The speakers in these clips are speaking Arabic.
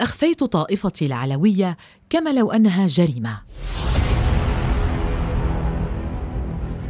أخفيت طائفتي العلوية كما لو أنها جريمة.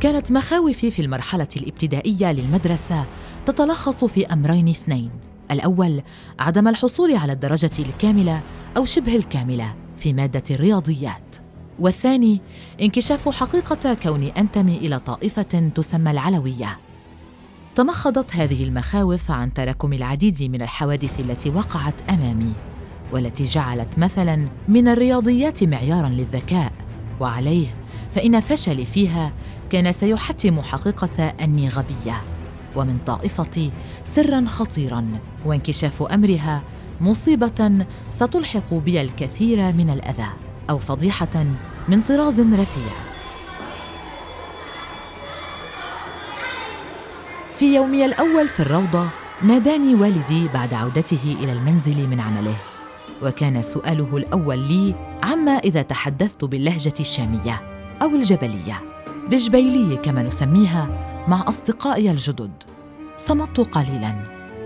كانت مخاوفي في المرحلة الابتدائية للمدرسة تتلخص في أمرين اثنين. الأول عدم الحصول على الدرجة الكاملة أو شبه الكاملة في مادة الرياضيات. والثاني انكشاف حقيقة كوني أنتمي إلى طائفة تسمى العلوية. تمخضت هذه المخاوف عن تراكم العديد من الحوادث التي وقعت أمامي. والتي جعلت مثلا من الرياضيات معيارا للذكاء. وعليه فإن فشلي فيها كان سيحتم حقيقة أني غبية ومن طائفتي سرا خطيرا وانكشاف أمرها مصيبة ستلحق بي الكثير من الأذى أو فضيحة من طراز رفيع. في يومي الأول في الروضة ناداني والدي بعد عودته إلى المنزل من عمله. وكان سؤاله الأول لي عما إذا تحدثت باللهجة الشامية أو الجبلية؟ الجبيليه كما نسميها مع أصدقائي الجدد. صمت قليلا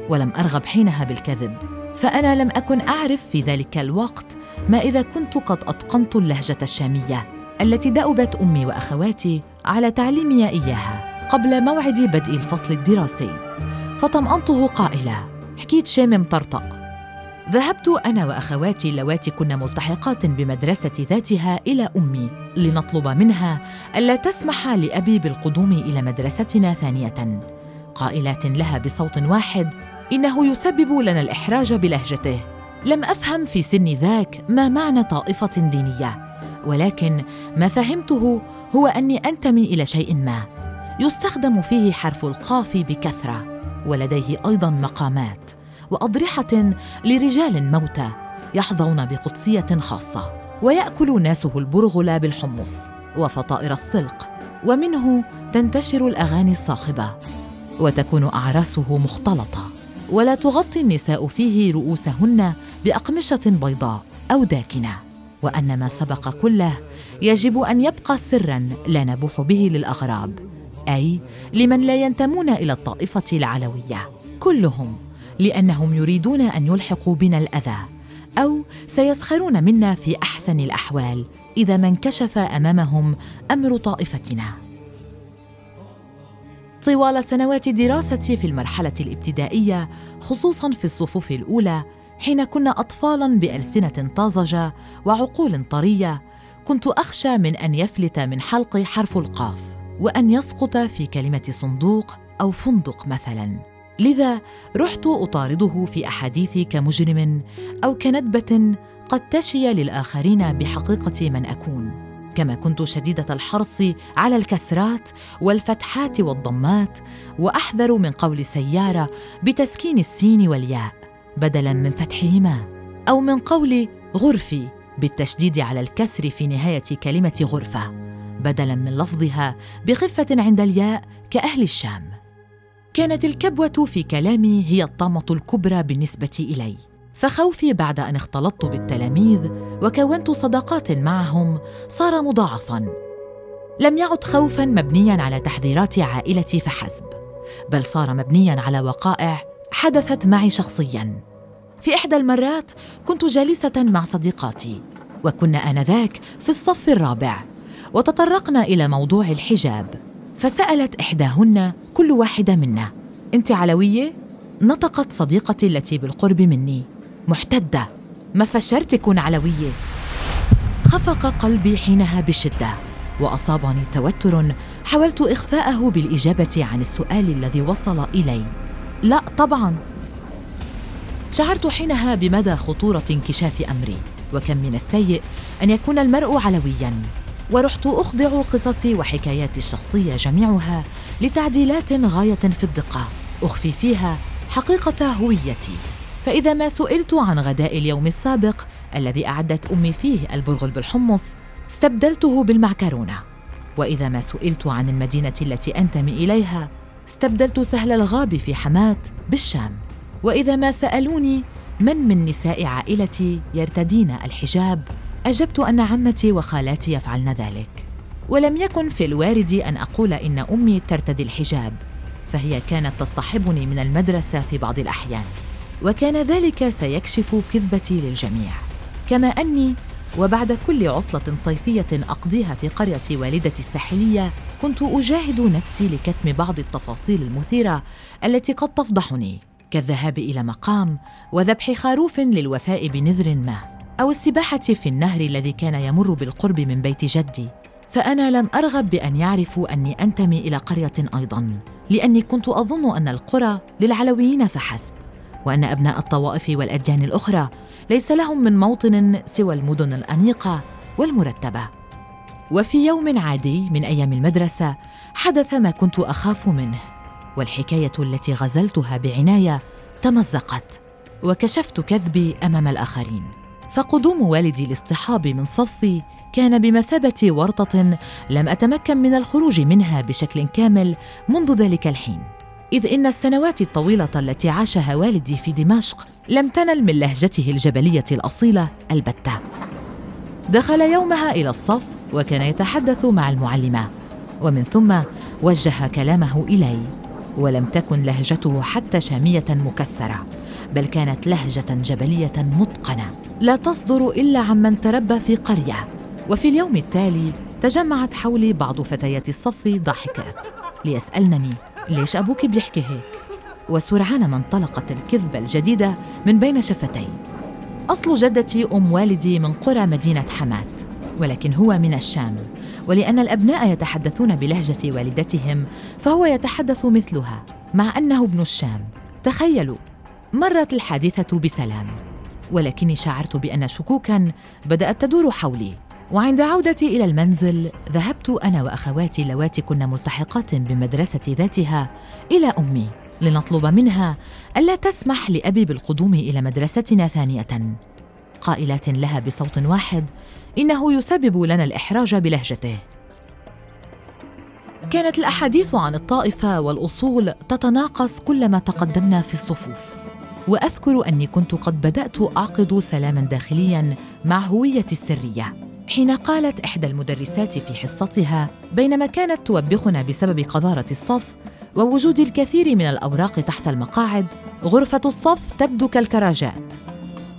ولم أرغب حينها بالكذب فأنا لم أكن أعرف في ذلك الوقت ما إذا كنت قد أتقنت اللهجة الشامية التي دأبت أمي وأخواتي على تعليمي إياها قبل موعد بدء الفصل الدراسي. فطمأنته قائلة حكيت شامم مطرطق ذهبت أنا وأخواتي اللواتي كن ملتحقات بمدرسة ذاتها إلى أمي لنطلب منها ألا تسمح لأبي بالقدوم إلى مدرستنا ثانية. قائلات لها بصوت واحد إنه يسبب لنا الإحراج بلهجته. لم أفهم في سن ذاك ما معنى طائفة دينية ولكن ما فهمته هو أني أنتمي إلى شيء ما. يستخدم فيه حرف القاف بكثرة ولديه أيضا مقامات. وأضرحة لرجال موتى يحظون بقدسية خاصة ويأكل ناسه البرغل بالحمص وفطائر السلق ومنه تنتشر الأغاني الصاخبة وتكون أعراسه مختلطة ولا تغطي النساء فيه رؤوسهن بأقمشة بيضاء أو داكنة وأن ما سبق كله يجب أن يبقى سرا لا نبوح به للأغراب أي لمن لا ينتمون إلى الطائفة العلوية كلهم لأنهم يريدون أن يلحقوا بنا الأذى أو سيسخرون منا في أحسن الأحوال إذا ما انكشف أمامهم أمر طائفتنا. طوال سنوات دراستي في المرحلة الابتدائية خصوصا في الصفوف الأولى حين كنا اطفالا بألسنة طازجة وعقول طرية كنت أخشى من أن يفلت من حلقي حرف القاف وأن يسقط في كلمة صندوق أو فندق مثلا. لذا رحت أطارده في احاديثي كمجرم أو كندبة قد تشي للآخرين بحقيقة من أكون. كما كنت شديدة الحرص على الكسرات والفتحات والضمات وأحذر من قول سيارة بتسكين السين والياء بدلا من فتحهما أو من قول غرفي بالتشديد على الكسر في نهاية كلمة غرفة بدلا من لفظها بخفة عند الياء كأهل الشام. كانت الكبوة في كلامي هي الطامه الكبرى بالنسبة إلي. فخوفي بعد أن اختلطت بالتلاميذ وكونت صداقات معهم صار مضاعفا. لم يعد خوفا مبنيا على تحذيرات عائلتي فحسب بل صار مبنيا على وقائع حدثت معي شخصيا. في إحدى المرات كنت جالسة مع صديقاتي وكنا آنذاك في الصف الرابع وتطرقنا إلى موضوع الحجاب. فسألت إحداهن كل واحدة منا أنت علوية؟ نطقت صديقتي التي بالقرب مني. محتدة ما فشرت تكون علوية. خفق قلبي حينها بشدة وأصابني توتر. حاولت إخفاءه بالإجابة عن السؤال الذي وصل إلي. لا طبعا. شعرت حينها بمدى خطورة انكشاف أمري وكم من السيء أن يكون المرء علويا. ورحت أخضع قصصي وحكاياتي الشخصية جميعها لتعديلات غاية في الدقة. أخفي فيها حقيقة هويتي. فإذا ما سئلت عن غداء اليوم السابق الذي أعدت أمي فيه البرغل بالحمص استبدلته بالمعكرونة. وإذا ما سئلت عن المدينة التي أنتمي إليها استبدلت سهل الغاب في حماة بالشام. وإذا ما سألوني من من نساء عائلتي يرتدين الحجاب أجبت أن عمتي وخالاتي يفعلن ذلك. ولم يكن في الوارد أن أقول إن أمي ترتدي الحجاب فهي كانت تصطحبني من المدرسة في بعض الأحيان وكان ذلك سيكشف كذبتي للجميع. كما أني وبعد كل عطلة صيفية أقضيها في قرية والدتي الساحلية كنت أجاهد نفسي لكتم بعض التفاصيل المثيرة التي قد تفضحني كالذهاب إلى مقام وذبح خروف للوفاء بنذر ما. أو السباحة في النهر الذي كان يمر بالقرب من بيت جدي. فأنا لم أرغب بأن يعرفوا أني أنتمي إلى قرية أيضا لأني كنت أظن أن القرى للعلويين فحسب وأن أبناء الطوائف والأديان الأخرى ليس لهم من موطن سوى المدن الأنيقة والمرتبة. وفي يوم عادي من أيام المدرسة حدث ما كنت أخاف منه والحكاية التي غزلتها بعناية تمزقت وكشفت كذبي أمام الآخرين. فقدوم والدي لاصطحاب من صفي كان بمثابة ورطة لم أتمكن من الخروج منها بشكل كامل منذ ذلك الحين. إذ إن السنوات الطويلة التي عاشها والدي في دمشق لم تنل من لهجته الجبلية الأصيلة البتة. دخل يومها إلى الصف وكان يتحدث مع المعلمة ومن ثم وجه كلامه إلي ولم تكن لهجته حتى شامية مكسرة. بل كانت لهجة جبلية متقنة. لا تصدر إلا عمن تربى في قرية. وفي اليوم التالي تجمعت حولي بعض فتيات الصف ضاحكات. ليسألنني ليش أبوك بيحكي هيك؟ وسرعان ما انطلقت الكذبة الجديدة من بين شفتي أصل جدتي أم والدي من قرى مدينة حماه ولكن هو من الشام. ولأن الأبناء يتحدثون بلهجة والدتهم فهو يتحدث مثلها مع أنه ابن الشام. تخيلوا مرت الحادثة بسلام. ولكني شعرت بأن شكوكا بدأت تدور حولي. وعند عودتي إلى المنزل ذهبت أنا وأخواتي اللواتي كن ملتحقات بمدرسة ذاتها إلى أمي لنطلب منها ألا تسمح لأبي بالقدوم إلى مدرستنا ثانية. قائلات لها بصوت واحد إنه يسبب لنا الإحراج بلهجته. كانت الأحاديث عن الطائفة والأصول تتناقص كلما تقدمنا في الصفوف. وأذكر أني كنت قد بدأت أعقد سلاما داخليا مع هويتي السرية. حين قالت إحدى المدرسات في حصتها بينما كانت توبخنا بسبب قذارة الصف ووجود الكثير من الأوراق تحت المقاعد غرفة الصف تبدو كالكراجات.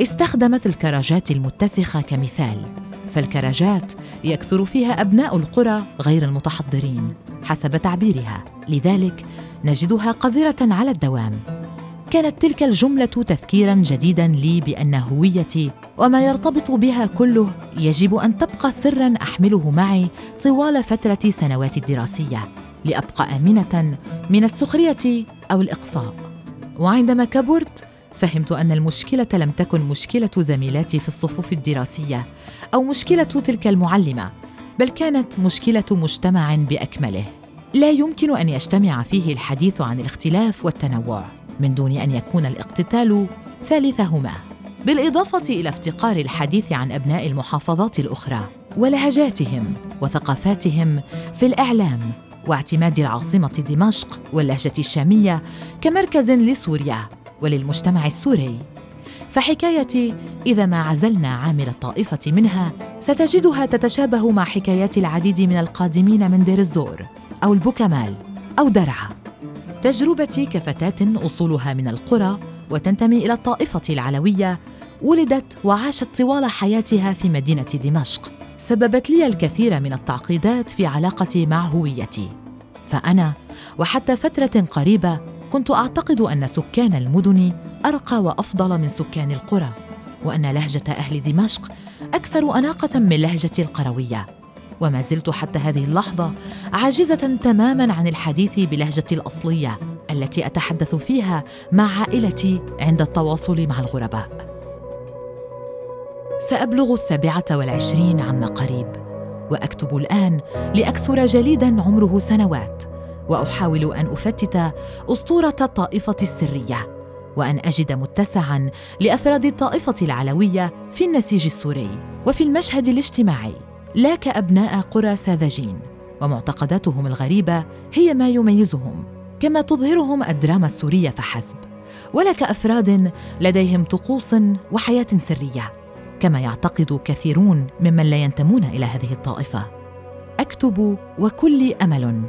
استخدمت الكراجات المتسخة كمثال فالكراجات يكثر فيها أبناء القرى غير المتحضرين حسب تعبيرها. لذلك نجدها قذرة على الدوام. كانت تلك الجملة تذكيرا جديدا لي بأن هويتي وما يرتبط بها كله يجب أن تبقى سرا أحمله معي طوال فترة سنواتي الدراسية لأبقى آمنة من السخرية أو الإقصاء. وعندما كبرت فهمت أن المشكلة لم تكن مشكلة زميلاتي في الصفوف الدراسية أو مشكلة تلك المعلمة بل كانت مشكلة مجتمع بأكمله. لا يمكن أن يجتمع فيه الحديث عن الاختلاف والتنوع. من دون أن يكون الاقتتال ثالثهما. بالإضافة إلى افتقار الحديث عن أبناء المحافظات الأخرى ولهجاتهم وثقافاتهم في الإعلام واعتماد العاصمة دمشق واللهجة الشامية كمركز لسوريا وللمجتمع السوري. فحكايتي إذا ما عزلنا عامل الطائفة منها ستجدها تتشابه مع حكايات العديد من القادمين من دير الزور أو البوكمال أو درعا. تجربتي كفتاه أصولها من القرى وتنتمي إلى الطائفة العلوية ولدت وعاشت طوال حياتها في مدينة دمشق. سببت لي الكثير من التعقيدات في علاقتي مع هويتي. فأنا وحتى فترة قريبة كنت أعتقد أن سكان المدن أرقى وأفضل من سكان القرى وأن لهجة أهل دمشق أكثر أناقة من لهجتي القروية. وما زلت حتى هذه اللحظة عاجزة تماما عن الحديث بلهجتي الأصلية التي أتحدث فيها مع عائلتي عند التواصل مع الغرباء. سأبلغ السابعة والعشرين عما قريب وأكتب الآن لاكسر جليدا عمره سنوات وأحاول أن أفتت أسطورة الطائفة السرية وأن أجد متسعا لأفراد الطائفة العلوية في النسيج السوري وفي المشهد الاجتماعي. لا كابناء قرى ساذجين ومعتقداتهم الغريبة هي ما يميزهم كما تظهرهم الدراما السورية فحسب. ولا كافراد لديهم طقوس وحياة سرية كما يعتقد كثيرون ممن لا ينتمون إلى هذه الطائفة. أكتب وكل أمل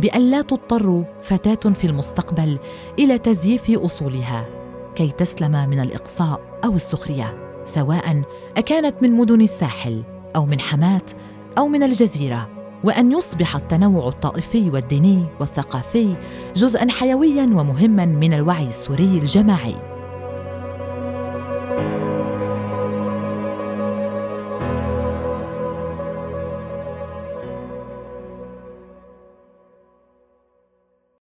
بأن لا تضطر فتاة في المستقبل إلى تزييف أصولها كي تسلم من الإقصاء أو السخرية سواء أكانت من مدن الساحل أو من حماة أو من الجزيرة وأن يصبح التنوع الطائفي والديني والثقافي جزءا حيويا ومهما من الوعي السوري الجماعي.